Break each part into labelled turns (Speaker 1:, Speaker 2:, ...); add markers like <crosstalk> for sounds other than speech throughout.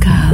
Speaker 1: Pascal,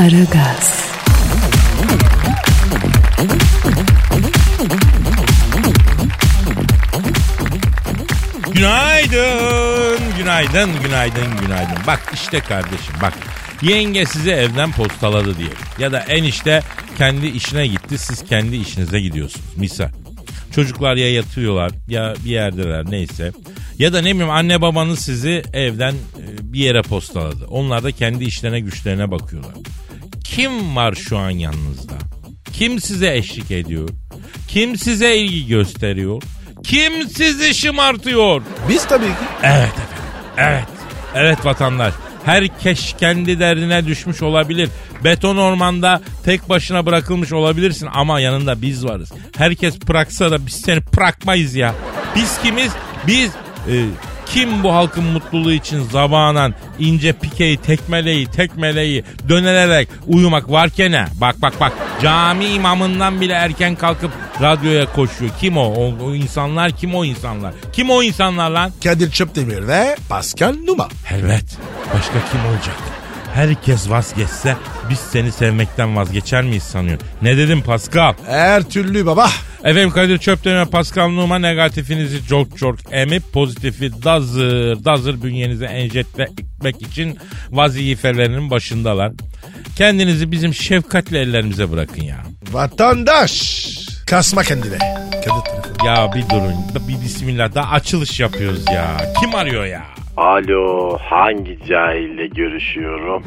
Speaker 1: Aragaz,
Speaker 2: Günaydın, günaydın, günaydın, günaydın. Bak işte kardeşim bak. Yenge sizi evden postaladı diye. Ya da enişte kendi işine gitti siz kendi işinize gidiyorsunuz. Misal. Çocuklar ya yatıyorlar ya bir yerdeler neyse. Ya da ne bileyim anne babanız sizi evden e, bir yere postaladı. Onlar da kendi işlerine güçlerine bakıyorlar. Kim var şu an yanınızda? Kim size eşlik ediyor? Kim size ilgi gösteriyor? Kim sizi şımartıyor?
Speaker 3: Biz tabii ki.
Speaker 2: Evet efendim. Evet. Evet vatandaş. Herkes kendi derdine düşmüş olabilir. Beton ormanda tek başına bırakılmış olabilirsin ama yanında biz varız. Herkes bıraksa da biz seni bırakmayız ya. Biz kimiz? Biz e, kim bu halkın mutluluğu için zabanan ince pikeyi tekmeleyi tekmeleyi dönelerek uyumak varken ne? Bak bak bak cami imamından bile erken kalkıp radyoya koşuyor. Kim o? o? O insanlar kim o insanlar? Kim o insanlar lan?
Speaker 3: Kadir Çöptemir ve Pascal Numa.
Speaker 2: Evet. Başka kim olacak? Herkes vazgeçse biz seni sevmekten vazgeçer miyiz sanıyor. Ne dedim Pascal?
Speaker 3: Her türlü baba.
Speaker 2: Efendim Kadir Çöpten ve Pascal Numa negatifinizi çok çok emip pozitifi dazır dazır bünyenize enjekte etmek için vazifelerinin başındalar. Kendinizi bizim şefkatli ellerimize bırakın ya.
Speaker 3: Vatandaş. Kasma kendine.
Speaker 2: Ya bir durun bir bismillah daha açılış yapıyoruz ya. Kim arıyor ya?
Speaker 4: Alo hangi cahille görüşüyorum?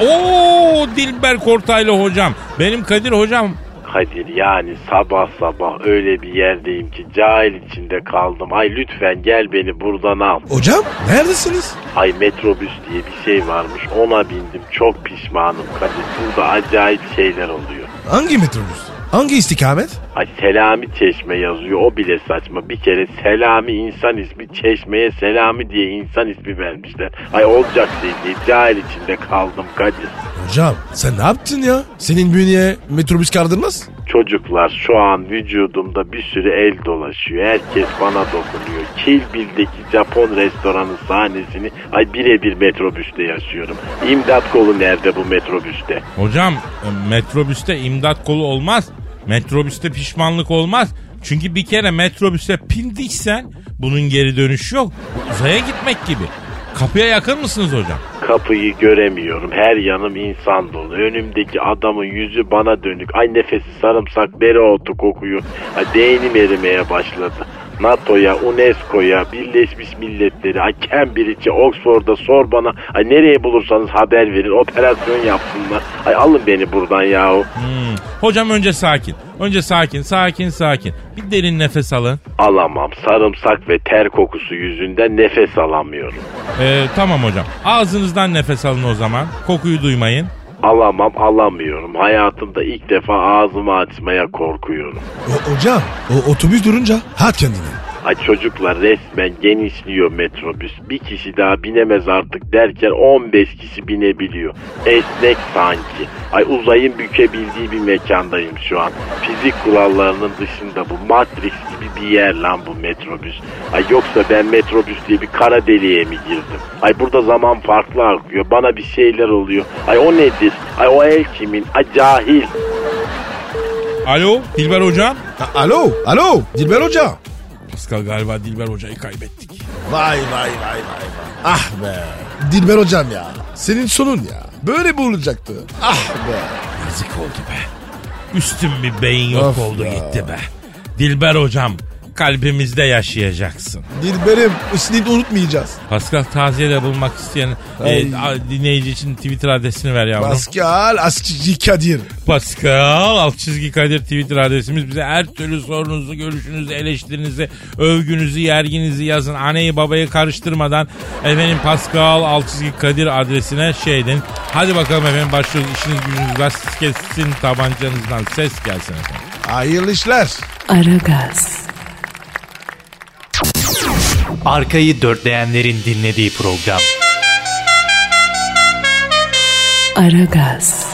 Speaker 2: Oo Dilber Kortaylı hocam. Benim Kadir hocam
Speaker 4: Kadir yani sabah sabah öyle bir yerdeyim ki cahil içinde kaldım. Ay lütfen gel beni buradan al.
Speaker 3: Hocam neredesiniz?
Speaker 4: Ay metrobüs diye bir şey varmış ona bindim çok pişmanım Kadir. Burada acayip şeyler oluyor.
Speaker 3: Hangi metrobüs? Hangi istikamet?
Speaker 4: Ay Selami Çeşme yazıyor o bile saçma. Bir kere Selami insan ismi Çeşme'ye Selami diye insan ismi vermişler. Ay olacak şey değil cahil içinde kaldım Kadir.
Speaker 3: Hocam sen ne yaptın ya? Senin bünye metrobüs kaldırmaz?
Speaker 4: Çocuklar şu an vücudumda bir sürü el dolaşıyor. Herkes bana dokunuyor. Kill Bill'deki Japon restoranı sahnesini ay birebir metrobüste yaşıyorum. İmdat kolu nerede bu metrobüste?
Speaker 2: Hocam e, metrobüste imdat kolu olmaz. Metrobüste pişmanlık olmaz. Çünkü bir kere metrobüse pindiysen bunun geri dönüşü yok. Uzaya gitmek gibi. Kapıya yakın mısınız hocam?
Speaker 4: Kapıyı göremiyorum. Her yanım insan dolu. Önümdeki adamın yüzü bana dönük. Ay nefesi sarımsak dereotu kokuyor. Ay beynim erimeye başladı. NATO'ya, UNESCO'ya, Birleşmiş Milletleri, ay Cambridge'e, Oxford'a, Sorbon'a, ay nereye bulursanız haber verin, operasyon yapsınlar. Ay alın beni buradan yahu.
Speaker 2: Hmm. Hocam önce sakin. Önce sakin, sakin, sakin. Bir derin nefes alın.
Speaker 4: Alamam. Sarımsak ve ter kokusu yüzünden nefes alamıyorum.
Speaker 2: Ee, tamam hocam. Ağzınızdan nefes alın o zaman. Kokuyu duymayın.
Speaker 4: Alamam, alamıyorum. Hayatımda ilk defa ağzımı açmaya korkuyorum.
Speaker 3: O, hocam o otobüs durunca hat kendine.
Speaker 4: Ay çocuklar resmen genişliyor metrobüs. Bir kişi daha binemez artık derken 15 kişi binebiliyor. Esnek sanki. Ay uzayın bükebildiği bir mekandayım şu an. Fizik kurallarının dışında bu Matrix gibi bir yer lan bu metrobüs. Ay yoksa ben metrobüs diye bir kara deliğe mi girdim? Ay burada zaman farklı akıyor. Bana bir şeyler oluyor. Ay o nedir? Ay o el kimin? Ay cahil.
Speaker 2: Alo Dilber hocam.
Speaker 3: Ha, alo alo Dilber hoca.
Speaker 2: Pascal galiba Dilber hocayı kaybettik.
Speaker 3: Vay vay vay vay vay. Ah be. Dilber hocam ya. Senin sonun ya. Böyle mi olacaktı? Ah be.
Speaker 2: Yazık oldu be. Üstün bir beyin yok
Speaker 3: Of
Speaker 2: oldu
Speaker 3: ya.
Speaker 2: gitti be. Dilber hocam kalbimizde yaşayacaksın.
Speaker 3: Dilberim ismini unutmayacağız.
Speaker 2: Pascal taziyede bulmak isteyen e,
Speaker 3: Ay.
Speaker 2: dinleyici için Twitter adresini ver yavrum.
Speaker 3: Pascal Askizgi Kadir.
Speaker 2: Pascal alt çizgi Kadir Twitter adresimiz. Bize her türlü sorunuzu, görüşünüzü, eleştirinizi, övgünüzü, yerginizi yazın. Anneyi babayı karıştırmadan efendim Pascal alt çizgi Kadir adresine şey edin. Hadi bakalım efendim başlıyoruz. İşiniz gücünüz. Siz kessin tabancanızdan ses gelsin efendim.
Speaker 3: Hayırlı işler.
Speaker 1: Aragaz,
Speaker 5: Arkayı dörtleyenlerin dinlediği program.
Speaker 1: Aragaz,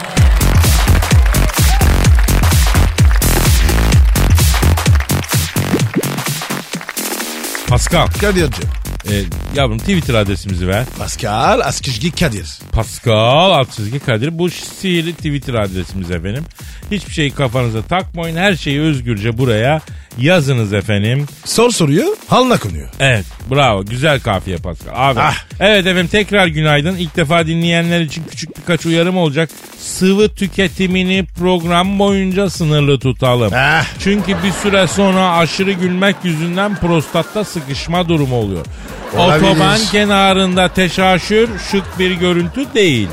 Speaker 2: Pascal,
Speaker 3: Kadir'cim.
Speaker 2: e, yavrum Twitter adresimizi ver.
Speaker 3: Pascal Askizgi Kadir.
Speaker 2: Pascal alt çizgi Kadir. Bu sihirli Twitter adresimiz efendim. Hiçbir şeyi kafanıza takmayın. Her şeyi özgürce buraya yazınız efendim.
Speaker 3: Sor soruyu halına konuyor.
Speaker 2: Evet bravo güzel kafiye Pascal. Abi.
Speaker 3: Ah.
Speaker 2: Evet efendim tekrar günaydın. İlk defa dinleyenler için küçük birkaç uyarım olacak. Sıvı tüketimini program boyunca sınırlı tutalım.
Speaker 3: Ah.
Speaker 2: Çünkü bir süre sonra aşırı gülmek yüzünden prostatta sıkışma durumu oluyor.
Speaker 3: Olabilir.
Speaker 2: Otoban kenarında teşaşür şık bir görüntü değil.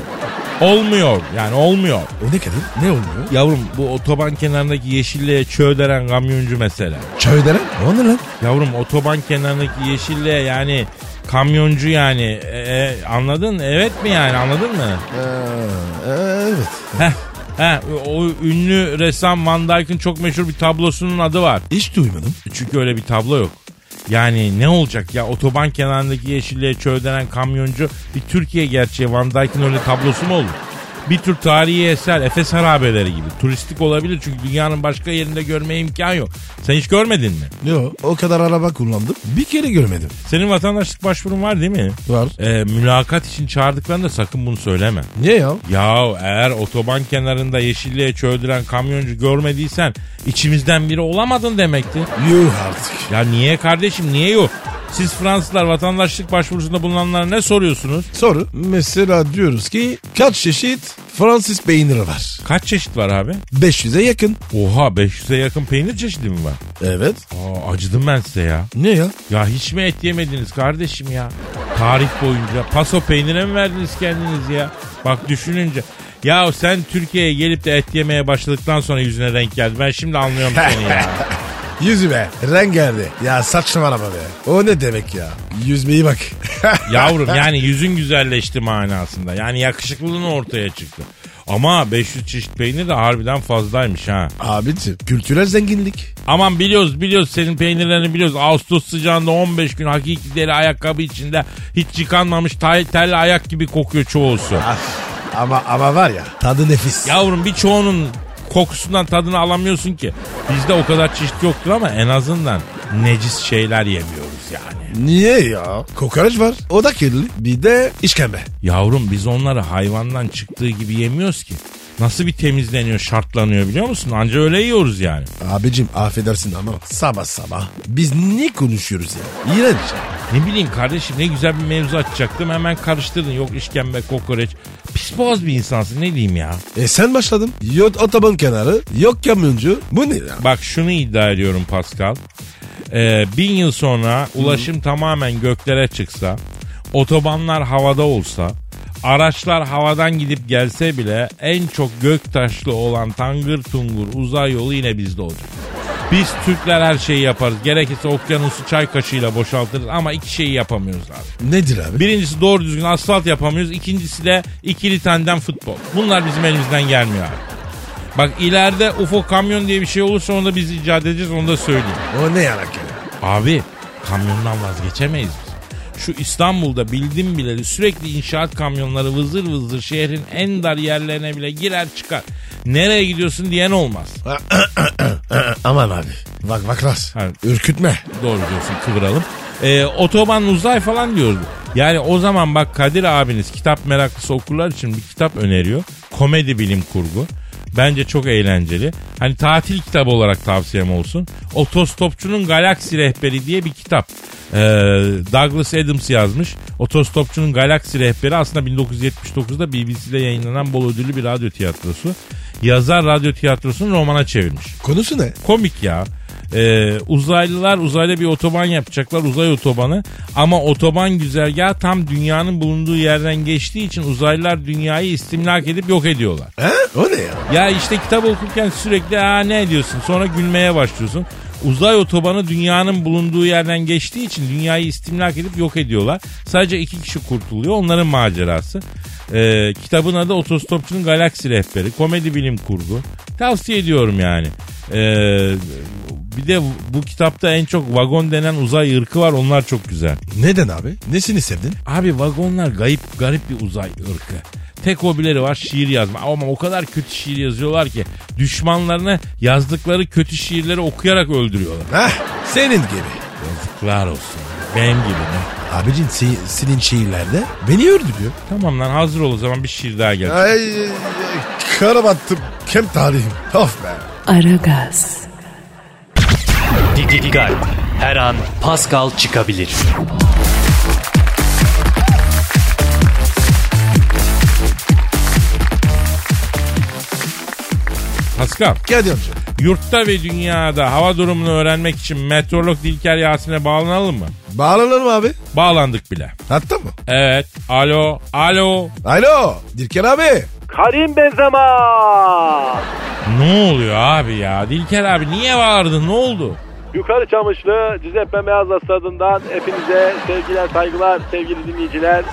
Speaker 2: Olmuyor yani olmuyor.
Speaker 3: O ne Kadir? Ne oluyor?
Speaker 2: Yavrum bu otoban kenarındaki yeşilliğe çöğderen kamyoncu mesela.
Speaker 3: Çay denen? O ne lan?
Speaker 2: Yavrum otoban kenarındaki yeşilliğe yani kamyoncu yani E, e, anladın evet mi yani anladın mı?
Speaker 3: Ee, evet.
Speaker 2: Heh, heh, o ünlü ressam Van Dyke'ın çok meşhur bir tablosunun adı var.
Speaker 3: Hiç duymadım.
Speaker 2: Çünkü öyle bir tablo yok. Yani ne olacak ya otoban kenarındaki yeşilliğe çöğdenen kamyoncu bir Türkiye gerçeği Van Dyke'ın öyle tablosu mu olur? Bir tür tarihi eser Efes harabeleri gibi. Turistik olabilir çünkü dünyanın başka yerinde görmeye imkan yok. Sen hiç görmedin mi?
Speaker 3: Yok o kadar araba kullandım. Bir kere görmedim.
Speaker 2: Senin vatandaşlık başvurun var değil mi?
Speaker 3: Var.
Speaker 2: Ee, mülakat için çağırdıklarında sakın bunu söyleme.
Speaker 3: Niye ya?
Speaker 2: Ya eğer otoban kenarında yeşilliğe çöldüren kamyoncu görmediysen içimizden biri olamadın demektir.
Speaker 3: Yuh artık.
Speaker 2: Ya niye kardeşim niye yok? Siz Fransızlar vatandaşlık başvurusunda bulunanlara ne soruyorsunuz?
Speaker 3: Soru. Mesela diyoruz ki kaç çeşit Fransız peyniri var?
Speaker 2: Kaç çeşit var abi?
Speaker 3: 500'e yakın.
Speaker 2: Oha 500'e yakın peynir çeşidi mi var?
Speaker 3: Evet.
Speaker 2: Aa, acıdım ben size ya.
Speaker 3: Ne ya?
Speaker 2: Ya hiç mi et yemediniz kardeşim ya? Tarih boyunca paso peynire mi verdiniz kendiniz ya? Bak düşününce. Ya sen Türkiye'ye gelip de et yemeye başladıktan sonra yüzüne renk geldi. Ben şimdi anlıyorum seni ya. <laughs>
Speaker 3: Yüzü be. Renk geldi. Ya saçmalama be. O ne demek ya? Yüzmeyi bak. <laughs>
Speaker 2: Yavrum yani yüzün güzelleşti manasında. Yani yakışıklılığın ortaya çıktı. Ama 500 çeşit peynir de harbiden fazlaymış ha.
Speaker 3: Abicim kültürel zenginlik.
Speaker 2: Aman biliyoruz biliyoruz senin peynirlerini biliyoruz. Ağustos sıcağında 15 gün hakiki deri ayakkabı içinde hiç yıkanmamış tay- terli ayak gibi kokuyor çoğusu.
Speaker 3: Ah, ama ama var ya tadı nefis.
Speaker 2: Yavrum birçoğunun kokusundan tadını alamıyorsun ki. Bizde o kadar çeşit yoktur ama en azından necis şeyler yemiyoruz yani.
Speaker 3: Niye ya? Kokoreç var. O da kirli. Bir de işkembe.
Speaker 2: Yavrum biz onları hayvandan çıktığı gibi yemiyoruz ki. Nasıl bir temizleniyor, şartlanıyor biliyor musun? Anca öyle yiyoruz yani.
Speaker 3: Abicim affedersin ama sabah sabah biz ne konuşuyoruz ya? İğrenç.
Speaker 2: Ne bileyim kardeşim ne güzel bir mevzu açacaktım hemen karıştırdın. Yok işkembe, kokoreç. Pis boğaz bir insansın ne diyeyim ya.
Speaker 3: E sen başladın. Yok otoban kenarı, yok kamyoncu. Bu ne ya?
Speaker 2: Bak şunu iddia ediyorum Pascal. Ee, bin yıl sonra ulaşım tamamen göklere çıksa, otobanlar havada olsa, araçlar havadan gidip gelse bile en çok gök taşlı olan tangır tungur uzay yolu yine bizde olacak. Biz Türkler her şeyi yaparız. Gerekirse okyanusu çay kaşığıyla boşaltırız ama iki şeyi yapamıyoruz abi.
Speaker 3: Nedir abi?
Speaker 2: Birincisi doğru düzgün asfalt yapamıyoruz. İkincisi de ikili tandem futbol. Bunlar bizim elimizden gelmiyor abi. Bak ileride UFO kamyon diye bir şey olursa onu da biz icat edeceğiz onu da söyleyeyim.
Speaker 3: O ne yarak ya?
Speaker 2: Abi kamyondan vazgeçemeyiz biz. Şu İstanbul'da bildim bileli sürekli inşaat kamyonları vızır vızır şehrin en dar yerlerine bile girer çıkar. Nereye gidiyorsun diyen olmaz. <coughs>
Speaker 3: Aman abi. Bak bak Ras.
Speaker 2: Ha.
Speaker 3: Ürkütme.
Speaker 2: Doğru diyorsun kıvıralım. Ee, otoban uzay falan diyoruz. Yani o zaman bak Kadir abiniz kitap meraklısı okurlar için bir kitap öneriyor. Komedi bilim kurgu. Bence çok eğlenceli. Hani tatil kitabı olarak tavsiyem olsun. Otostopçunun Galaksi Rehberi diye bir kitap. Ee, Douglas Adams yazmış. Otostopçunun Galaksi Rehberi aslında 1979'da BBC'de yayınlanan bol ödüllü bir radyo tiyatrosu. Yazar radyo tiyatrosunu romana çevirmiş.
Speaker 3: Konusu ne?
Speaker 2: Komik ya. Ee, uzaylılar uzayda bir otoban yapacaklar uzay otobanı ama otoban güzergahı tam dünyanın bulunduğu yerden geçtiği için uzaylılar dünyayı istimlak edip yok ediyorlar.
Speaker 3: He? O ne ya?
Speaker 2: Ya işte kitap okurken sürekli ha ne diyorsun sonra gülmeye başlıyorsun. Uzay otobanı dünyanın bulunduğu yerden geçtiği için dünyayı istimlak edip yok ediyorlar. Sadece iki kişi kurtuluyor onların macerası. Ee, kitabın adı Otostopçunun Galaksi Rehberi. Komedi bilim kurgu. Tavsiye ediyorum yani. Ee, bir de bu kitapta en çok vagon denen uzay ırkı var onlar çok güzel.
Speaker 3: Neden abi? Nesini sevdin?
Speaker 2: Abi vagonlar garip garip bir uzay ırkı. Tek hobileri var şiir yazma. Ama o kadar kötü şiir yazıyorlar ki düşmanlarını yazdıkları kötü şiirleri okuyarak öldürüyorlar.
Speaker 3: Heh, senin gibi.
Speaker 2: Yazıklar olsun. Benim gibi mi?
Speaker 3: Abicin se- senin şiirlerde beni öldürüyor.
Speaker 2: Tamam lan hazır ol o zaman bir şiir daha gel.
Speaker 3: Ay, ay, ay, kara battım. Kem tarihim. Of be.
Speaker 1: Aragaz,
Speaker 5: Dikkat. Her an Pascal çıkabilir.
Speaker 2: Pascal,
Speaker 3: Hadi amca.
Speaker 2: yurtta ve dünyada hava durumunu öğrenmek için meteorolog Dilker Yasin'e bağlanalım mı?
Speaker 3: Bağlanalım abi.
Speaker 2: Bağlandık bile.
Speaker 3: Hatta mı?
Speaker 2: Evet. Alo. Alo.
Speaker 3: Alo. Dirken abi.
Speaker 6: Karim Benzema.
Speaker 2: Ne oluyor abi ya? Dilker abi niye bağırdın? Ne oldu?
Speaker 6: Yukarı Çamışlı Giuseppe Meazza stadından hepinize sevgiler saygılar sevgili dinleyiciler.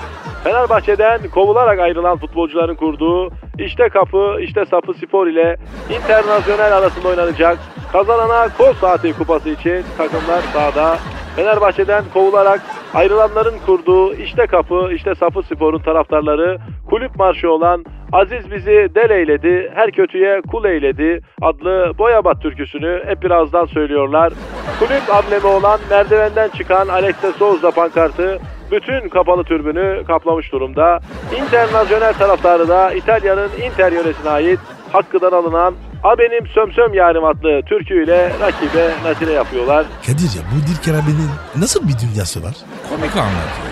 Speaker 6: Fenerbahçe'den kovularak ayrılan futbolcuların kurduğu işte kapı işte sapı spor ile internasyonel arasında oynanacak kazanana kol saati kupası için takımlar sahada. Fenerbahçe'den kovularak ayrılanların kurduğu işte kapı işte sapı sporun taraftarları kulüp marşı olan Aziz bizi del eyledi, her kötüye kul eyledi adlı Boyabat türküsünü hep birazdan söylüyorlar. Kulüp amblemi olan merdivenden çıkan Alex de Souza pankartı bütün kapalı türbünü kaplamış durumda. Internasyonel taraftarı da İtalya'nın Inter yöresine ait hakkıdan alınan A benim sömsöm yarim adlı türküyle rakibe nazire yapıyorlar.
Speaker 3: Kadir ya bu Dirken abinin nasıl bir dünyası var?
Speaker 2: Komik anlatıyor.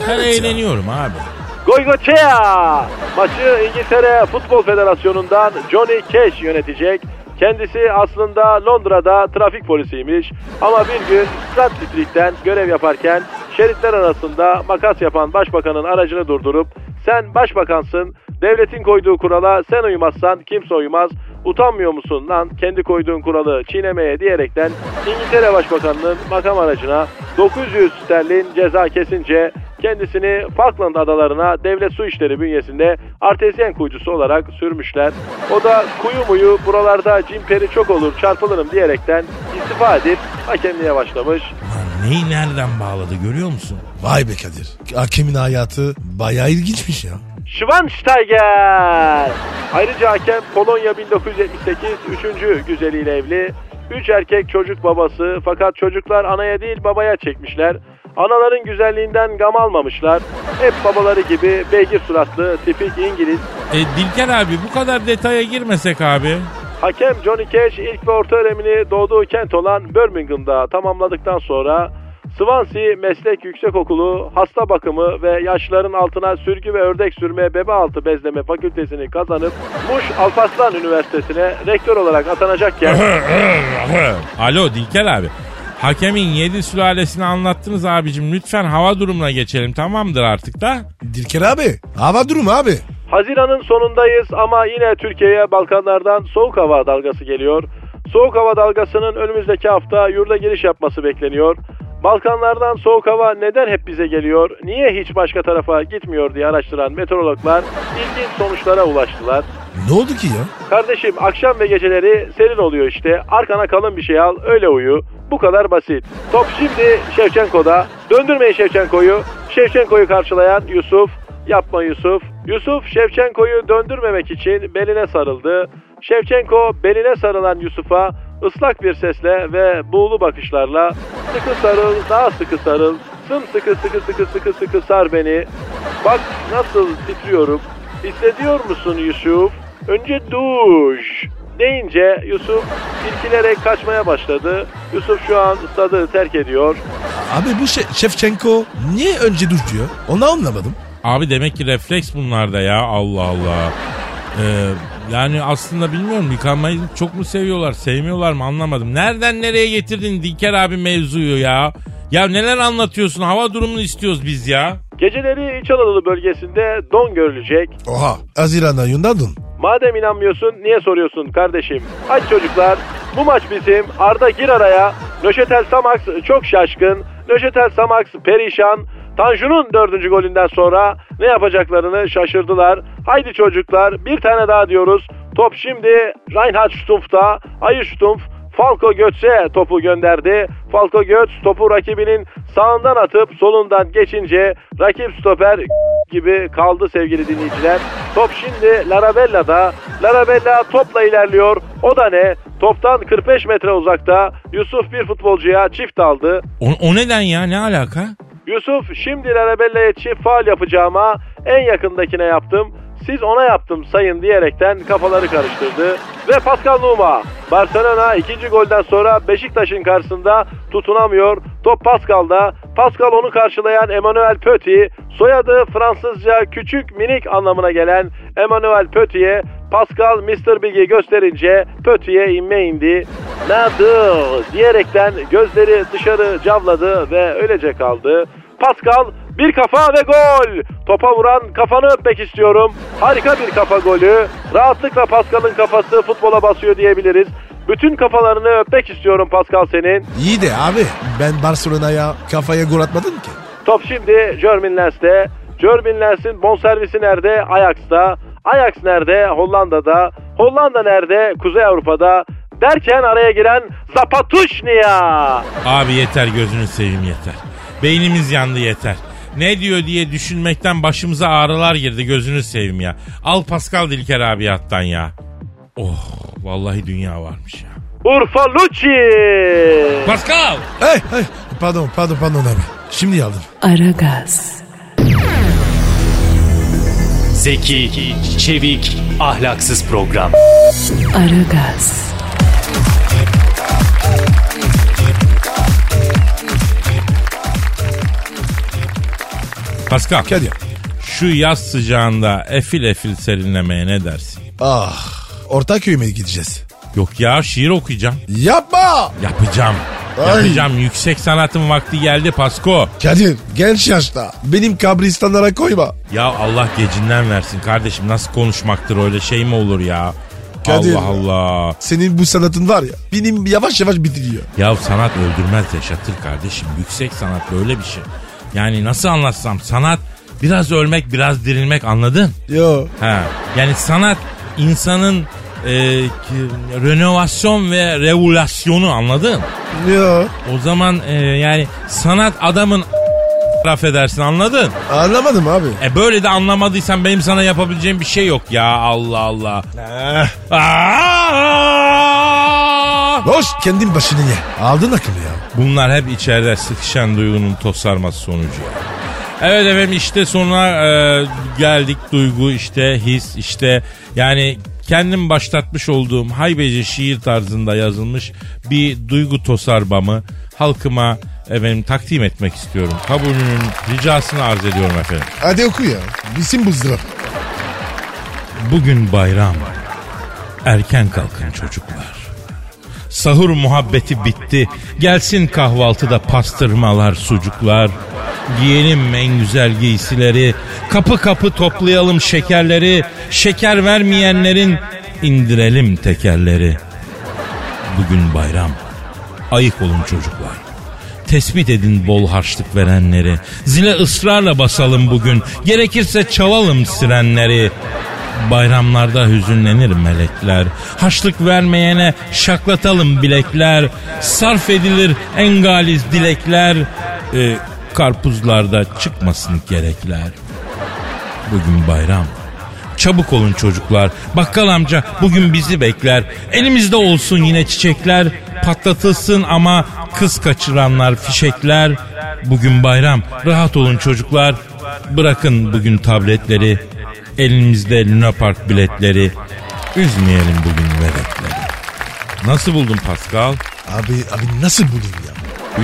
Speaker 2: ya. Ben eğleniyorum abi.
Speaker 6: Goygoçea maçı İngiltere Futbol Federasyonu'ndan Johnny Cash yönetecek. Kendisi aslında Londra'da trafik polisiymiş ama bir gün Strat Street'ten görev yaparken şeritler arasında makas yapan başbakanın aracını durdurup sen başbakansın devletin koyduğu kurala sen uymazsan kimse uymaz utanmıyor musun lan kendi koyduğun kuralı çiğnemeye diyerekten İngiltere Başbakanı'nın makam aracına 900 sterlin ceza kesince kendisini Falkland adalarına devlet su işleri bünyesinde artezyen kuyucusu olarak sürmüşler. O da kuyu muyu buralarda cimperi çok olur çarpılırım diyerekten istifa edip hakemliğe başlamış.
Speaker 2: Lan neyi nereden bağladı görüyor musun?
Speaker 3: Vay be Kadir. Hakemin hayatı bayağı ilginçmiş ya.
Speaker 6: Schweinsteiger. Ayrıca hakem Polonya 1978 3. güzeliyle evli. 3 erkek çocuk babası fakat çocuklar anaya değil babaya çekmişler. Anaların güzelliğinden gam almamışlar. Hep babaları gibi beygir suratlı tipik İngiliz.
Speaker 2: E, Dilker abi bu kadar detaya girmesek abi.
Speaker 6: Hakem Johnny Cash ilk ve orta öğrenimini doğduğu kent olan Birmingham'da tamamladıktan sonra Swansea Meslek Yüksekokulu hasta bakımı ve yaşlıların altına sürgü ve ördek sürme bebe altı bezleme fakültesini kazanıp Muş Alparslan Üniversitesi'ne rektör olarak atanacakken
Speaker 2: Alo Dilker abi. Hakemin yedi sülalesini anlattınız abicim. Lütfen hava durumuna geçelim tamamdır artık da.
Speaker 3: Dirken abi. Hava durumu abi.
Speaker 6: Haziran'ın sonundayız ama yine Türkiye'ye Balkanlardan soğuk hava dalgası geliyor. Soğuk hava dalgasının önümüzdeki hafta yurda giriş yapması bekleniyor. Balkanlardan soğuk hava neden hep bize geliyor, niye hiç başka tarafa gitmiyor diye araştıran meteorologlar ilginç sonuçlara ulaştılar.
Speaker 3: Ne oldu ki ya?
Speaker 6: Kardeşim akşam ve geceleri serin oluyor işte. Arkana kalın bir şey al öyle uyu. Bu kadar basit. Top şimdi Şevçenko'da. Döndürmeyin Şevçenko'yu. Şevçenko'yu karşılayan Yusuf. Yapma Yusuf. Yusuf Şevçenko'yu döndürmemek için beline sarıldı. Şevçenko beline sarılan Yusuf'a ıslak bir sesle ve buğulu bakışlarla sıkı sarıl, daha sıkı sarıl, sımsıkı sıkı sıkı sıkı sıkı sar beni. Bak nasıl titriyorum. Hissediyor musun Yusuf? Önce duş deyince Yusuf irkilerek kaçmaya başladı. Yusuf şu an stadı terk ediyor.
Speaker 3: Abi bu Şe- Şevçenko niye önce duş diyor? Onu anlamadım.
Speaker 2: Abi demek ki refleks bunlarda ya Allah Allah. Ee, Yani aslında bilmiyorum yıkanmayı çok mu seviyorlar sevmiyorlar mı anlamadım. Nereden nereye getirdin Dilker abi mevzuyu ya? Ya neler anlatıyorsun hava durumunu istiyoruz biz ya.
Speaker 6: Geceleri İç Anadolu bölgesinde don görülecek.
Speaker 3: Oha. Haziran ayında dün.
Speaker 6: Madem inanmıyorsun niye soruyorsun kardeşim? Hadi çocuklar bu maç bizim. Arda gir araya. Nöşetel Samax çok şaşkın. Nöşetel Samax perişan. Tanju'nun dördüncü golünden sonra ne yapacaklarını şaşırdılar. Haydi çocuklar bir tane daha diyoruz. Top şimdi Reinhard Stumpf'ta. Ayı Stumpf Falco Götz'e topu gönderdi. Falco Götz topu rakibinin sağından atıp solundan geçince rakip stoper gibi kaldı sevgili dinleyiciler. Top şimdi Larabella'da. Larabella topla ilerliyor. O da ne? Toptan 45 metre uzakta Yusuf bir futbolcuya çift aldı.
Speaker 2: O, o neden ya ne alaka?
Speaker 6: Yusuf şimdi Larabella'ya çift faal yapacağıma en yakındakine yaptım. Siz ona yaptım sayın diyerekten kafaları karıştırdı. Ve Pascal Numa. Barcelona ikinci golden sonra Beşiktaş'ın karşısında tutunamıyor. Top Pascal'da. Pascal onu karşılayan Emmanuel Petit. Soyadı Fransızca küçük minik anlamına gelen Emmanuel Petit'e Pascal Mr. Big'i gösterince Petit'e inme indi. Nadir diyerekten gözleri dışarı cavladı ve öylece kaldı. Pascal bir kafa ve gol. Topa vuran kafanı öpmek istiyorum. Harika bir kafa golü. Rahatlıkla Pascal'ın kafası futbola basıyor diyebiliriz. Bütün kafalarını öpmek istiyorum Pascal senin.
Speaker 3: İyi de abi ben Barcelona'ya kafaya gol atmadım ki.
Speaker 6: Top şimdi Jermin Lens'te. Jermin Lens'in bonservisi nerede? Ajax'ta. Ajax nerede? Hollanda'da. Hollanda nerede? Kuzey Avrupa'da. Derken araya giren Zapatuşnia.
Speaker 2: Abi yeter gözünü seveyim yeter. Beynimiz yandı yeter. Ne diyor diye düşünmekten başımıza ağrılar girdi gözünü seveyim ya. Al Pascal Dilker abi yattan ya. Oh vallahi dünya varmış ya.
Speaker 6: Urfa Lucci.
Speaker 2: Pascal!
Speaker 3: Hey hey pardon pardon pardon abi. Şimdi aldım.
Speaker 1: Aragaz,
Speaker 5: Zeki, çevik, ahlaksız program.
Speaker 1: Aragaz,
Speaker 2: Pascal
Speaker 3: Kadir.
Speaker 2: şu yaz sıcağında efil efil serinlemeye ne dersin?
Speaker 3: Ah Ortaköy'e mi gideceğiz?
Speaker 2: Yok ya şiir okuyacağım.
Speaker 3: Yapma.
Speaker 2: Yapacağım.
Speaker 3: Ay.
Speaker 2: Yapacağım. Yüksek sanatın vakti geldi Pasko.
Speaker 3: Kadir genç yaşta benim kabristanlara koyma.
Speaker 2: Ya Allah gecinden versin kardeşim. Nasıl konuşmaktır öyle şey mi olur ya?
Speaker 3: Kadir.
Speaker 2: Allah Allah.
Speaker 3: Senin bu sanatın var ya benim yavaş yavaş bitiriyor.
Speaker 2: Ya sanat öldürmez yaşatır kardeşim. Yüksek sanat böyle bir şey. Yani nasıl anlatsam sanat biraz ölmek biraz dirilmek anladın?
Speaker 3: Yo.
Speaker 2: Ha. Yani sanat insanın e, renovasyon ve revolasyonu anladın?
Speaker 3: Yo.
Speaker 2: O zaman e, yani sanat adamın affedersin anladın?
Speaker 3: Anlamadım abi.
Speaker 2: E böyle de anlamadıysan benim sana yapabileceğim bir şey yok ya Allah Allah.
Speaker 3: Eh.
Speaker 2: Aa!
Speaker 3: Boş kendin başını ye. Aldın akıllı ya.
Speaker 2: Bunlar hep içeride sıkışan duygunun tosarması sonucu ya. Evet efendim işte sonra e, geldik duygu işte his işte yani kendim başlatmış olduğum haybeci şiir tarzında yazılmış bir duygu tosarbamı halkıma efendim takdim etmek istiyorum. Kabulünün ricasını arz ediyorum efendim.
Speaker 3: Hadi oku ya. Bizim buzdırap.
Speaker 2: Bugün bayram. Erken kalkın çocuklar. Sahur muhabbeti bitti. Gelsin kahvaltıda pastırmalar, sucuklar. Giyelim en güzel giysileri. Kapı kapı toplayalım şekerleri. Şeker vermeyenlerin indirelim tekerleri. Bugün bayram. Ayık olun çocuklar. Tespit edin bol harçlık verenleri. Zile ısrarla basalım bugün. Gerekirse çalalım sirenleri. Bayramlarda hüzünlenir melekler. Haçlık vermeyene şaklatalım bilekler. Sarf edilir engaliz dilekler. Ee, karpuzlarda çıkmasın gerekler. Bugün bayram. Çabuk olun çocuklar. Bakkal amca bugün bizi bekler. Elimizde olsun yine çiçekler. Patlatılsın ama kız kaçıranlar fişekler. Bugün bayram. Rahat olun çocuklar. Bırakın bugün tabletleri elimizde Luna Park biletleri. Üzmeyelim bugün veletleri. Nasıl buldun Pascal?
Speaker 3: Abi abi nasıl bulayım ya?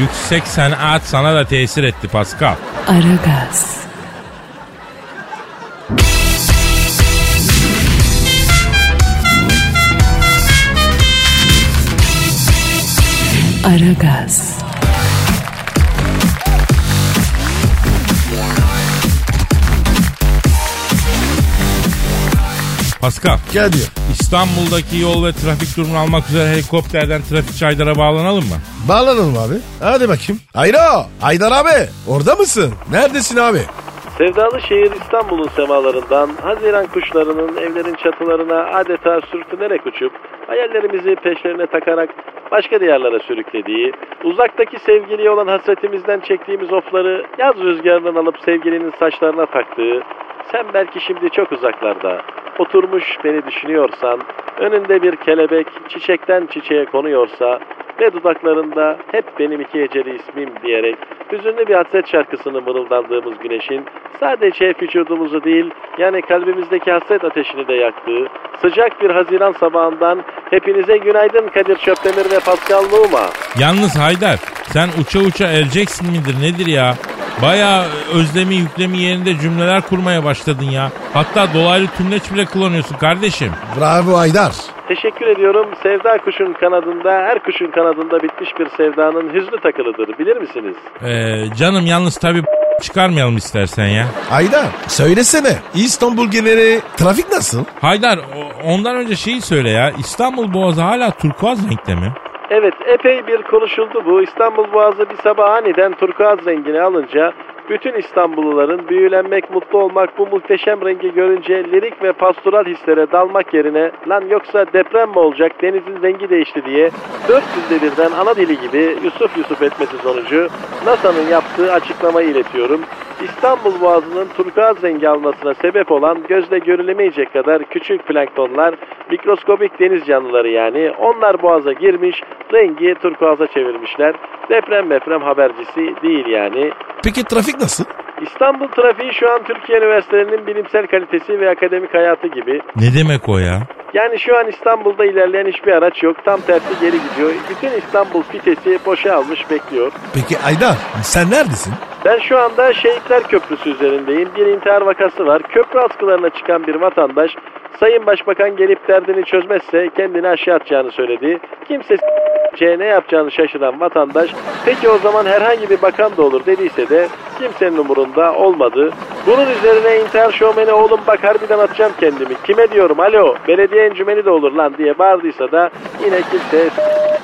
Speaker 2: Yüksek sanat sana da tesir etti Pascal.
Speaker 1: Aragaz. Aragaz.
Speaker 2: Pascal,
Speaker 3: Kadir.
Speaker 2: İstanbul'daki yol ve trafik durumunu almak üzere helikopterden trafik çaydara bağlanalım mı?
Speaker 3: Bağlanalım abi. Hadi bakayım. Hayro. Haydar abi. Orada mısın? Neredesin abi?
Speaker 6: Sevdalı şehir İstanbul'un semalarından Haziran kuşlarının evlerin çatılarına adeta sürtünerek uçup hayallerimizi peşlerine takarak başka diyarlara sürüklediği, uzaktaki sevgiliye olan hasretimizden çektiğimiz ofları yaz rüzgarından alıp sevgilinin saçlarına taktığı, sen belki şimdi çok uzaklarda, oturmuş beni düşünüyorsan, önünde bir kelebek çiçekten çiçeğe konuyorsa ve dudaklarında hep benim iki eceli ismim diyerek hüzünlü bir hasret şarkısını mırıldandığımız güneşin sadece vücudumuzu değil yani kalbimizdeki hasret ateşini de yaktığı sıcak bir Haziran sabahından hepinize günaydın Kadir Çöptemir ve Pascal Numa.
Speaker 2: Yalnız Haydar sen uça uça ereceksin midir nedir ya? Baya özlemi yüklemi yerinde cümleler kurmaya başladın ya. Hatta dolaylı tümleç bile kullanıyorsun kardeşim.
Speaker 3: Bravo Haydar.
Speaker 6: Teşekkür ediyorum. Sevda kuşun kanadında, her kuşun kanadında bitmiş bir sevdanın hüznü takılıdır. Bilir misiniz?
Speaker 2: Ee, canım yalnız tabii çıkarmayalım istersen ya.
Speaker 3: Haydar söylesene. İstanbul geneli trafik nasıl?
Speaker 2: Haydar ondan önce şeyi söyle ya. İstanbul Boğazı hala turkuaz renkte mi?
Speaker 6: Evet epey bir konuşuldu bu. İstanbul Boğazı bir sabah aniden turkuaz rengini alınca bütün İstanbulluların büyülenmek, mutlu olmak, bu muhteşem rengi görünce lirik ve pastoral hislere dalmak yerine lan yoksa deprem mi olacak denizin rengi değişti diye 400'de birden ana dili gibi Yusuf Yusuf etmesi sonucu NASA'nın yaptığı açıklamayı iletiyorum. İstanbul Boğazı'nın turkuaz rengi almasına sebep olan gözle görülemeyecek kadar küçük planktonlar, mikroskobik deniz canlıları yani onlar boğaza girmiş, rengi turkuaza çevirmişler. Deprem deprem habercisi değil yani.
Speaker 3: Peki trafik nasıl?
Speaker 6: İstanbul trafiği şu an Türkiye üniversitelerinin bilimsel kalitesi ve akademik hayatı gibi.
Speaker 2: Ne demek o ya?
Speaker 6: Yani şu an İstanbul'da ilerleyen hiçbir araç yok. Tam tersi geri gidiyor. Bütün İstanbul fitesi boşa almış bekliyor.
Speaker 3: Peki Haydar sen neredesin?
Speaker 6: Ben şu anda Şehitler Köprüsü üzerindeyim. Bir intihar vakası var. Köprü askılarına çıkan bir vatandaş Sayın Başbakan gelip derdini çözmezse kendini aşağı atacağını söyledi. Kimse s- ne yapacağını şaşıran vatandaş peki o zaman herhangi bir bakan da olur dediyse de kimsenin umurunda olmadı. Bunun üzerine intihar şovmeni oğlum bak harbiden atacağım kendimi. Kime diyorum alo belediye encümeni de olur lan diye bağırdıysa da yine kimse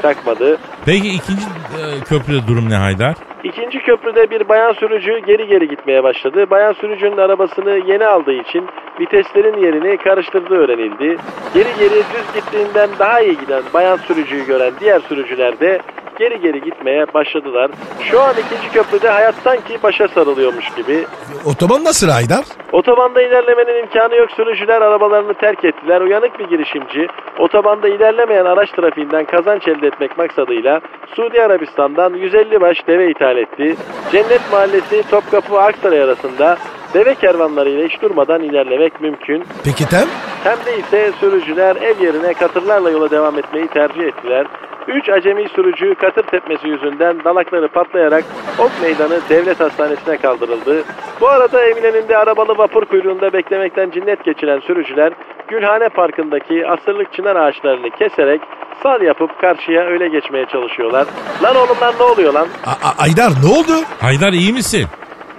Speaker 6: takmadı.
Speaker 2: Peki ikinci e, köprüde durum ne Haydar?
Speaker 6: İkinci köprüde bir bayan sürücü geri geri gitmeye başladı. Bayan sürücünün arabasını yeni aldığı için viteslerin yerini karıştırdığı öğrenildi. Geri geri düz gittiğinden daha iyi giden bayan sürücüyü gören diğer sürücüler de geri geri gitmeye başladılar. Şu an ikinci köprüde hayat sanki başa sarılıyormuş gibi.
Speaker 3: Otoban nasıl Haydar?
Speaker 6: Otobanda ilerlemenin imkanı yok sürücüler arabalarını terk ettiler. Uyanık bir girişimci otobanda ilerlemeyen araç trafiğinden kazanç elde etmek maksadıyla Suudi Arabistan'dan 150 baş deve ithal etti. Cennet Mahallesi Topkapı Aksaray arasında deve kervanlarıyla hiç durmadan ilerlemek mümkün.
Speaker 3: Peki Tem?
Speaker 6: Hem de ise sürücüler ev yerine katırlarla yola devam etmeyi tercih ettiler. Üç acemi sürücü katır tepmesi yüzünden dalakları patlayarak Ok Meydanı Devlet Hastanesi'ne kaldırıldı. Bu arada Eminönü'nde arabalı vapur kuyruğunda beklemekten cinnet geçiren sürücüler Gülhane Parkı'ndaki asırlık çınar ağaçlarını keserek sal yapıp karşıya öyle geçmeye çalışıyorlar. Lan oğlum lan ne oluyor lan?
Speaker 3: A- A- Haydar ne oldu?
Speaker 2: Haydar iyi misin?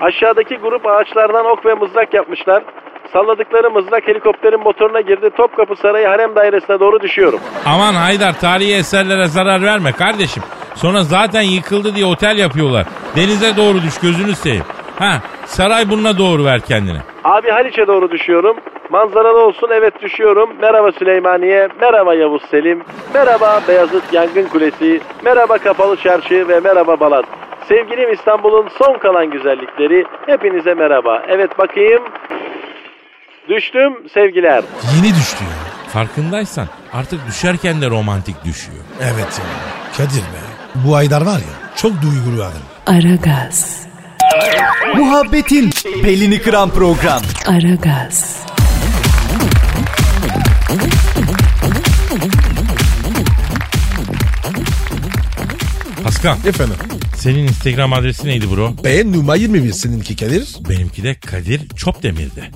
Speaker 6: Aşağıdaki grup ağaçlardan ok ve mızrak yapmışlar. Salladıkları mızrak helikopterin motoruna girdi. Topkapı Sarayı Harem Dairesi'ne doğru düşüyorum.
Speaker 2: Aman Haydar tarihi eserlere zarar verme kardeşim. Sonra zaten yıkıldı diye otel yapıyorlar. Denize doğru düş gözünü seveyim. Ha saray bununla doğru ver kendini.
Speaker 6: Abi Haliç'e doğru düşüyorum. Manzaralı olsun evet düşüyorum. Merhaba Süleymaniye, merhaba Yavuz Selim, merhaba Beyazıt Yangın Kulesi, merhaba Kapalı Çarşı ve merhaba Balat. Sevgilim İstanbul'un son kalan güzellikleri hepinize merhaba. Evet bakayım. Düştüm sevgiler.
Speaker 3: Yeni düştü ya.
Speaker 2: Farkındaysan artık düşerken de romantik düşüyor.
Speaker 3: Evet ya. Kadir be. Bu Haydar var ya çok duygulu adam.
Speaker 1: Aragaz,
Speaker 5: Muhabbetin belini kıran program.
Speaker 1: Aragaz,
Speaker 2: Pascal
Speaker 3: Efendim.
Speaker 2: Senin Instagram adresi neydi bro?
Speaker 3: Ben numara 21 seninki Kadir.
Speaker 2: Benimki de Kadir Çopdemir'di.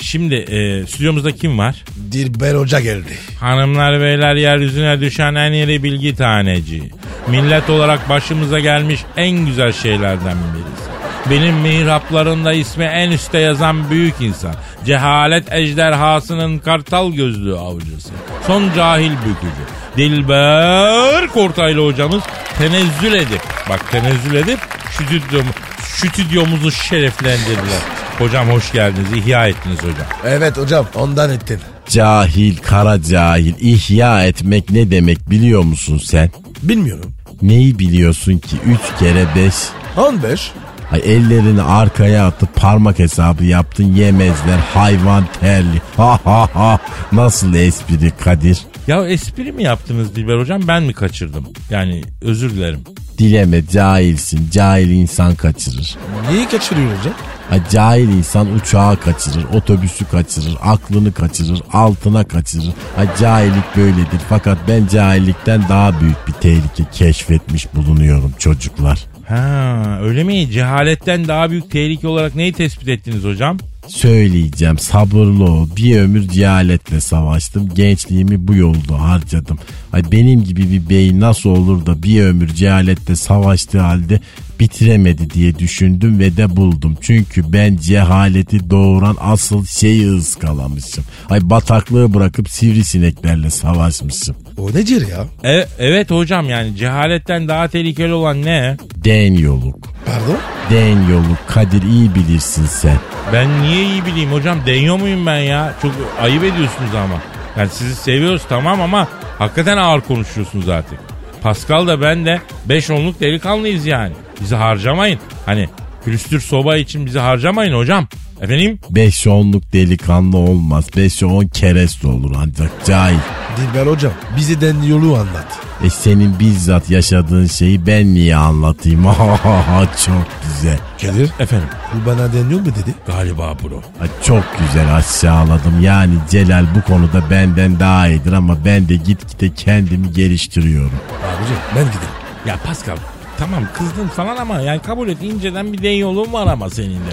Speaker 2: Şimdi e, stüdyomuzda kim var?
Speaker 3: Dilber Hoca geldi.
Speaker 2: Hanımlar beyler yeryüzüne düşen en iri bilgi taneci. Millet olarak başımıza gelmiş en güzel şeylerden birisi. Benim mihraplarında ismi en üste yazan büyük insan. Cehalet ejderhasının kartal gözlü avcısı. Son cahil bükücü. Dilber Kortaylı hocamız tenezzül edip, bak tenezzül edip stüdyom, stüdyomuzu şereflendirdiler. Hocam hoş geldiniz, ihya ettiniz hocam.
Speaker 3: Evet hocam ondan ettin.
Speaker 7: Cahil, kara cahil, ihya etmek ne demek biliyor musun sen?
Speaker 3: Bilmiyorum.
Speaker 7: Neyi biliyorsun ki? Üç kere beş.
Speaker 3: 15.
Speaker 7: Ay ellerini arkaya atıp parmak hesabı yaptın yemezler hayvan terli. Ha ha ha. Nasıl espri Kadir?
Speaker 2: Ya espri mi yaptınız Dilber hocam ben mi kaçırdım? Yani özür dilerim.
Speaker 7: Dileme cahilsin. Cahil insan kaçırır.
Speaker 3: Neyi kaçırıyor hocam?
Speaker 7: Ay cahil insan uçağı kaçırır, otobüsü kaçırır, aklını kaçırır, altına kaçırır. Ay cahillik böyledir. Fakat ben cahillikten daha büyük bir tehlike keşfetmiş bulunuyorum çocuklar.
Speaker 2: Ha öyle mi? Cehaletten daha büyük tehlike olarak neyi tespit ettiniz hocam?
Speaker 7: Söyleyeceğim sabırlı ol. Bir ömür cehaletle savaştım. Gençliğimi bu yolda harcadım. Ay benim gibi bir bey nasıl olur da bir ömür cehaletle savaştığı halde bitiremedi diye düşündüm ve de buldum. Çünkü ben cehaleti doğuran asıl şeyi ıskalamışım. Ay bataklığı bırakıp sivrisineklerle savaşmışım.
Speaker 3: O nedir ya?
Speaker 2: E- evet hocam yani cehaletten daha tehlikeli olan ne?
Speaker 7: Den yoluk.
Speaker 3: Pardon?
Speaker 7: Den yoluk Kadir iyi bilirsin sen.
Speaker 2: Ben niye iyi bileyim hocam deniyor muyum ben ya? Çok ayıp ediyorsunuz ama. Yani sizi seviyoruz tamam ama hakikaten ağır konuşuyorsunuz artık. Pascal da ben de 5 onluk delikanlıyız yani. Bizi harcamayın. Hani külüstür soba için bizi harcamayın hocam. Efendim?
Speaker 7: Beş onluk delikanlı olmaz. Beş on kereste olur ancak cahil.
Speaker 3: Dilber hocam bize den yolu anlat.
Speaker 7: E senin bizzat yaşadığın şeyi ben niye anlatayım? <laughs> çok güzel.
Speaker 3: Kadir
Speaker 2: Efendim?
Speaker 3: bu bana den yol mu dedi?
Speaker 2: Galiba bro.
Speaker 7: Ha, Çok güzel aşağıladım. Yani Celal bu konuda benden daha iyidir ama ben de gitgide kendimi geliştiriyorum.
Speaker 3: Abici ben gidelim.
Speaker 2: Ya Pascal tamam kızdın falan ama yani kabul et inceden bir den yolun var ama senin de.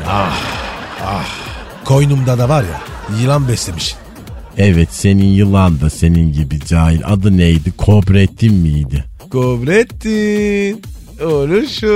Speaker 3: Koynumda da var ya yılan beslemiş.
Speaker 7: Evet senin yılan da senin gibi cahil. Adı neydi? Kobrettin miydi?
Speaker 3: Kobrettin. Olur şu.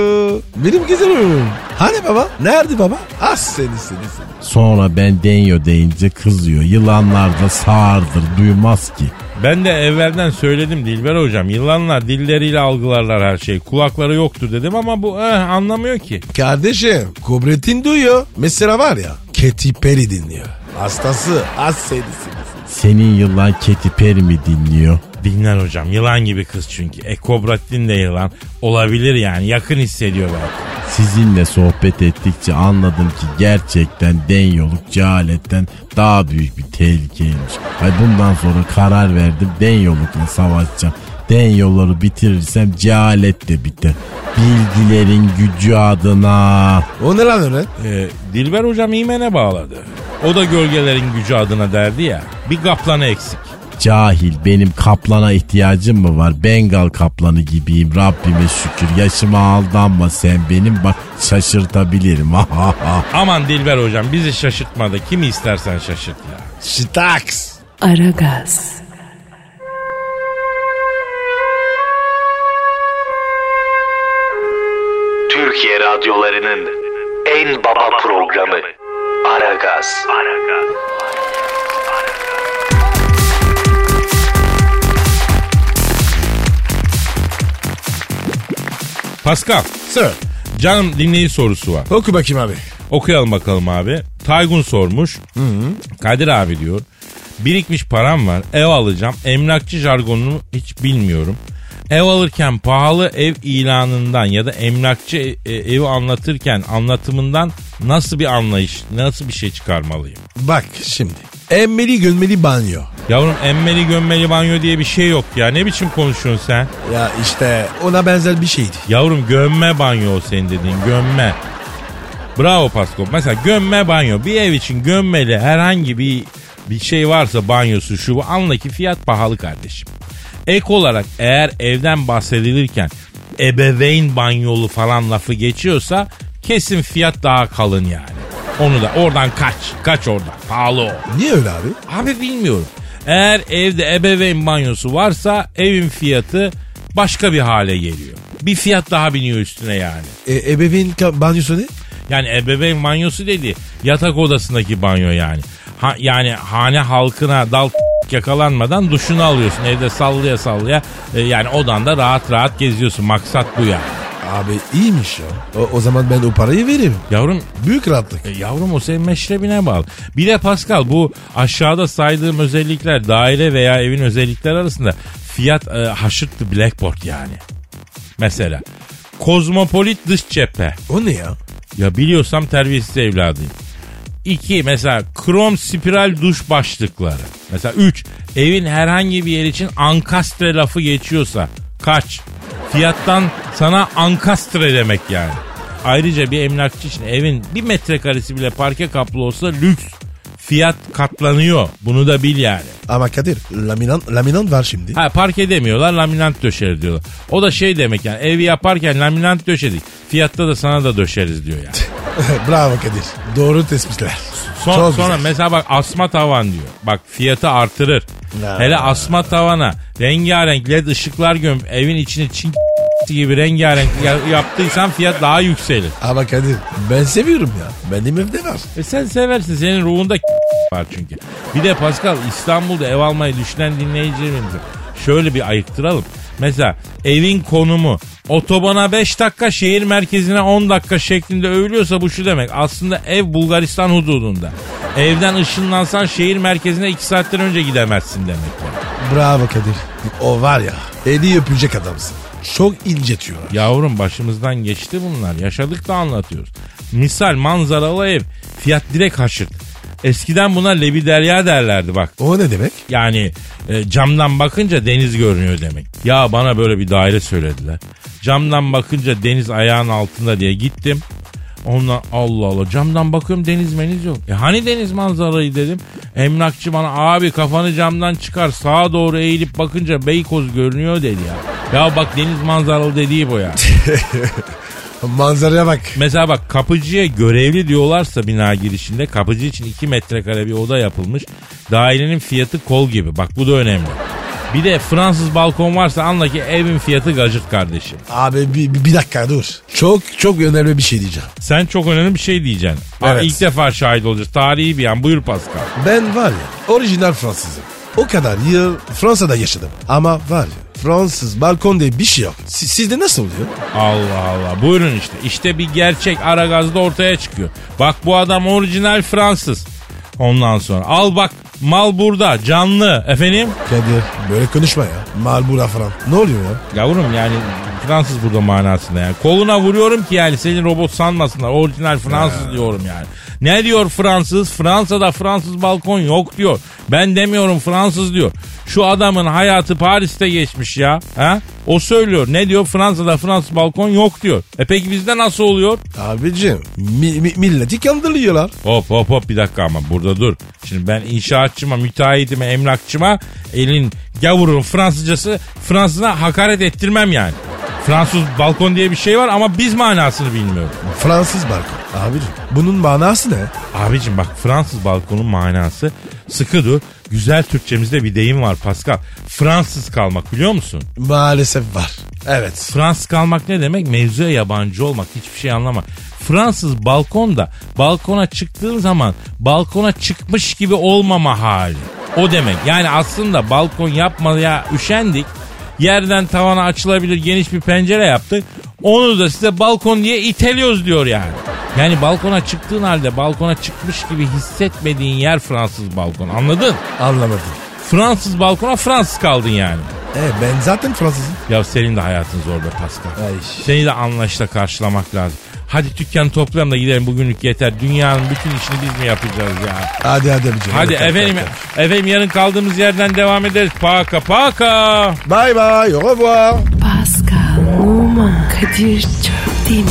Speaker 3: Benim güzel oğlum. Hani baba? Nerede baba? Ah seni seni seni.
Speaker 7: Sonra ben denyo deyince kızıyor. Yılanlar da sağırdır duymaz ki.
Speaker 2: Ben de evvelden söyledim Dilber hocam. Yılanlar dilleriyle algılarlar her şeyi. Kulakları yoktur dedim ama bu eh, anlamıyor ki.
Speaker 3: Kardeşim Kobrettin duyuyor. Mesela var ya Katy Perry dinliyor. Hastası. Az seni seni.
Speaker 7: Senin yılan Katy Perry mi dinliyor?
Speaker 2: Dinler hocam. Yılan gibi kız çünkü. E Kobrattin de yılan. Olabilir yani. Yakın hissediyor belki.
Speaker 7: Sizinle sohbet ettikçe anladım ki gerçekten den yoluk cehaletten daha büyük bir tehlikeymiş. Ay bundan sonra karar verdim den yolukla savaşacağım. Den yolları bitirirsem cehalet de biter. Bilgilerin gücü adına.
Speaker 3: O ne lan öyle?
Speaker 2: E, Dilber hocam imene bağladı. O da gölgelerin gücü adına derdi ya. Bir kaplanı eksik.
Speaker 7: Cahil benim kaplana ihtiyacım mı var? Bengal kaplanı gibiyim Rabbime şükür. Yaşıma aldanma sen benim bak şaşırtabilirim. <laughs>
Speaker 2: Aman Dilber hocam bizi şaşırtma da kimi istersen şaşırt ya.
Speaker 3: Şitaks.
Speaker 1: Aragaz,
Speaker 5: Türkiye radyolarının en baba programı Aragaz.
Speaker 2: Pascal.
Speaker 3: Sir.
Speaker 2: Canım dinleyici sorusu var.
Speaker 3: Oku bakayım abi.
Speaker 2: Okuyalım bakalım abi. Taygun sormuş. Kadir abi diyor. Birikmiş param var. Ev alacağım. Emlakçı jargonunu hiç bilmiyorum. Ev alırken pahalı ev ilanından ya da emlakçı e- e- evi anlatırken anlatımından nasıl bir anlayış, nasıl bir şey çıkarmalıyım?
Speaker 3: Bak şimdi. Emmeli gönmeli banyo.
Speaker 2: Yavrum emmeli gömmeli banyo diye bir şey yok ya. Ne biçim konuşuyorsun sen?
Speaker 3: Ya işte ona benzer bir şeydi.
Speaker 2: Yavrum gömme banyo o senin dediğin gömme. Bravo Pasko. Mesela gömme banyo. Bir ev için gömmeli herhangi bir bir şey varsa banyosu şu bu anla ki fiyat pahalı kardeşim. Ek olarak eğer evden bahsedilirken ebeveyn banyolu falan lafı geçiyorsa kesin fiyat daha kalın yani. Onu da oradan kaç. Kaç oradan. Pahalı o.
Speaker 3: Niye öyle abi?
Speaker 2: Abi bilmiyorum. Eğer evde ebeveyn banyosu varsa evin fiyatı başka bir hale geliyor. Bir fiyat daha biniyor üstüne yani.
Speaker 3: E, ebeveyn banyosu ne?
Speaker 2: Yani ebeveyn banyosu dedi yatak odasındaki banyo yani. Ha, yani hane halkına dal <laughs> yakalanmadan duşunu alıyorsun. Evde sallaya sallaya e, yani odanda rahat rahat geziyorsun. Maksat bu yani.
Speaker 3: Abi iyiymiş ya. O, o zaman ben o parayı veririm.
Speaker 2: Yavrum
Speaker 3: Büyük rahatlık.
Speaker 2: E, yavrum o senin meşrebine bağlı. Bir de Pascal bu aşağıda saydığım özellikler daire veya evin özellikleri arasında fiyat e, haşırttı blackboard yani. Mesela kozmopolit dış cephe.
Speaker 3: O ne ya?
Speaker 2: Ya biliyorsam terbiyesiz evladıyım. İki mesela krom spiral duş başlıkları. Mesela üç evin herhangi bir yer için ankastre lafı geçiyorsa kaç? Fiyattan sana ankastre demek yani. Ayrıca bir emlakçı için evin bir metrekaresi bile parke kaplı olsa lüks. Fiyat katlanıyor. Bunu da bil yani.
Speaker 3: Ama Kadir laminan, laminan var şimdi.
Speaker 2: Ha parke demiyorlar laminant döşeriz diyorlar. O da şey demek yani evi yaparken laminant döşedik. Fiyatta da sana da döşeriz diyor yani. <laughs>
Speaker 3: Bravo Kadir. Doğru tespitler.
Speaker 2: Son,
Speaker 3: Çok
Speaker 2: sonra
Speaker 3: güzel.
Speaker 2: mesela bak asma tavan diyor. Bak fiyatı artırır.
Speaker 3: Ya.
Speaker 2: Hele asma tavana rengarenk led ışıklar gömüp evin içini çin <laughs> gibi rengarenk ya- yaptıysan fiyat daha yükselir.
Speaker 3: Ama Kadir ben seviyorum ya. Benim evde var.
Speaker 2: E sen seversin senin ruhunda <laughs> var çünkü. Bir de Pascal İstanbul'da ev almayı düşünen dinleyicilerimizi şöyle bir ayıktıralım. Mesela evin konumu otobana 5 dakika şehir merkezine 10 dakika şeklinde övülüyorsa bu şu demek. Aslında ev Bulgaristan hududunda. Evden ışınlansan şehir merkezine 2 saatten önce gidemezsin demek yani.
Speaker 3: Bravo Kadir. O var ya eli öpecek adamsın. Çok incetiyor.
Speaker 2: Yavrum başımızdan geçti bunlar. Yaşadık da anlatıyoruz. Misal manzaralı ev. Fiyat direkt haşırt. Eskiden buna lebiderya derlerdi bak.
Speaker 3: O ne demek?
Speaker 2: Yani e, camdan bakınca deniz görünüyor demek. Ya bana böyle bir daire söylediler. Camdan bakınca deniz ayağın altında diye gittim. Ondan Allah Allah camdan bakıyorum deniz meniz yok. E hani deniz manzarayı dedim. Emlakçı bana abi kafanı camdan çıkar sağa doğru eğilip bakınca Beykoz görünüyor dedi ya. Ya bak deniz manzaralı dediği bu ya. <laughs>
Speaker 3: Manzaraya bak.
Speaker 2: Mesela bak kapıcıya görevli diyorlarsa bina girişinde kapıcı için 2 metrekare bir oda yapılmış. Dairenin fiyatı kol gibi. Bak bu da önemli. Bir de Fransız balkon varsa anla ki evin fiyatı gacırt kardeşim.
Speaker 3: Abi bir, bir, dakika dur. Çok çok önemli bir şey diyeceğim.
Speaker 2: Sen çok önemli bir şey diyeceksin. Aa,
Speaker 3: Evet.
Speaker 2: İlk defa şahit olacağız. Tarihi bir an. Buyur Pascal.
Speaker 3: Ben var ya orijinal Fransızım. O kadar yıl Fransa'da yaşadım. Ama var ya Fransız balkon diye bir şey yok. Si- sizde nasıl oluyor?
Speaker 2: Allah Allah. Buyurun işte. İşte bir gerçek Aragaz'da ortaya çıkıyor. Bak bu adam orijinal Fransız. Ondan sonra al bak mal burada canlı efendim.
Speaker 3: Kadir böyle konuşma ya. Malbura falan. Ne oluyor ya?
Speaker 2: Yavrum yani Fransız burada manasında yani. Koluna vuruyorum ki yani seni robot sanmasınlar. Orijinal Fransız diyorum yani. Ne diyor Fransız? Fransa'da Fransız balkon yok diyor. Ben demiyorum Fransız diyor. Şu adamın hayatı Paris'te geçmiş ya. Ha? O söylüyor. Ne diyor? Fransa'da Fransız balkon yok diyor. E peki bizde nasıl oluyor?
Speaker 3: Abicim mi, mi- milleti kandırıyorlar.
Speaker 2: Hop hop hop bir dakika ama burada dur. Şimdi ben inşaatçıma, müteahhitime, emlakçıma elin gavurun Fransızcası Fransız'a hakaret ettirmem yani. Fransız balkon diye bir şey var ama biz manasını bilmiyoruz.
Speaker 3: Fransız balkon. Abicim bunun manası ne?
Speaker 2: Abicim bak Fransız balkonun manası sıkı dur. Güzel Türkçemizde bir deyim var Pascal. Fransız kalmak biliyor musun?
Speaker 3: Maalesef var. Evet.
Speaker 2: Fransız kalmak ne demek? Mevzuya yabancı olmak. Hiçbir şey anlama. Fransız balkonda balkona çıktığın zaman balkona çıkmış gibi olmama hali. O demek. Yani aslında balkon yapmaya üşendik. Yerden tavana açılabilir geniş bir pencere yaptık. Onu da size balkon diye iteliyoruz diyor yani. Yani balkona çıktığın halde balkona çıkmış gibi hissetmediğin yer Fransız balkon. Anladın?
Speaker 3: Anlamadım.
Speaker 2: Fransız balkona Fransız kaldın yani.
Speaker 3: E, ben zaten Fransızım.
Speaker 2: Ya senin de hayatın zor be Pascal.
Speaker 3: Ay.
Speaker 2: Seni de anlayışla karşılamak lazım. Hadi dükkanı toplayalım da gidelim bugünlük yeter. Dünyanın bütün işini biz mi yapacağız ya?
Speaker 3: Hadi hadi abicim.
Speaker 2: Hadi
Speaker 3: Kalk,
Speaker 2: efendim,
Speaker 3: kalk.
Speaker 2: efendim yarın kaldığımız yerden devam ederiz. Paka paka.
Speaker 3: Bye bye. Au revoir.
Speaker 1: Pascal, Oman, Kadir çok değil mi?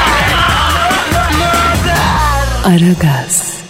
Speaker 1: Aragaz.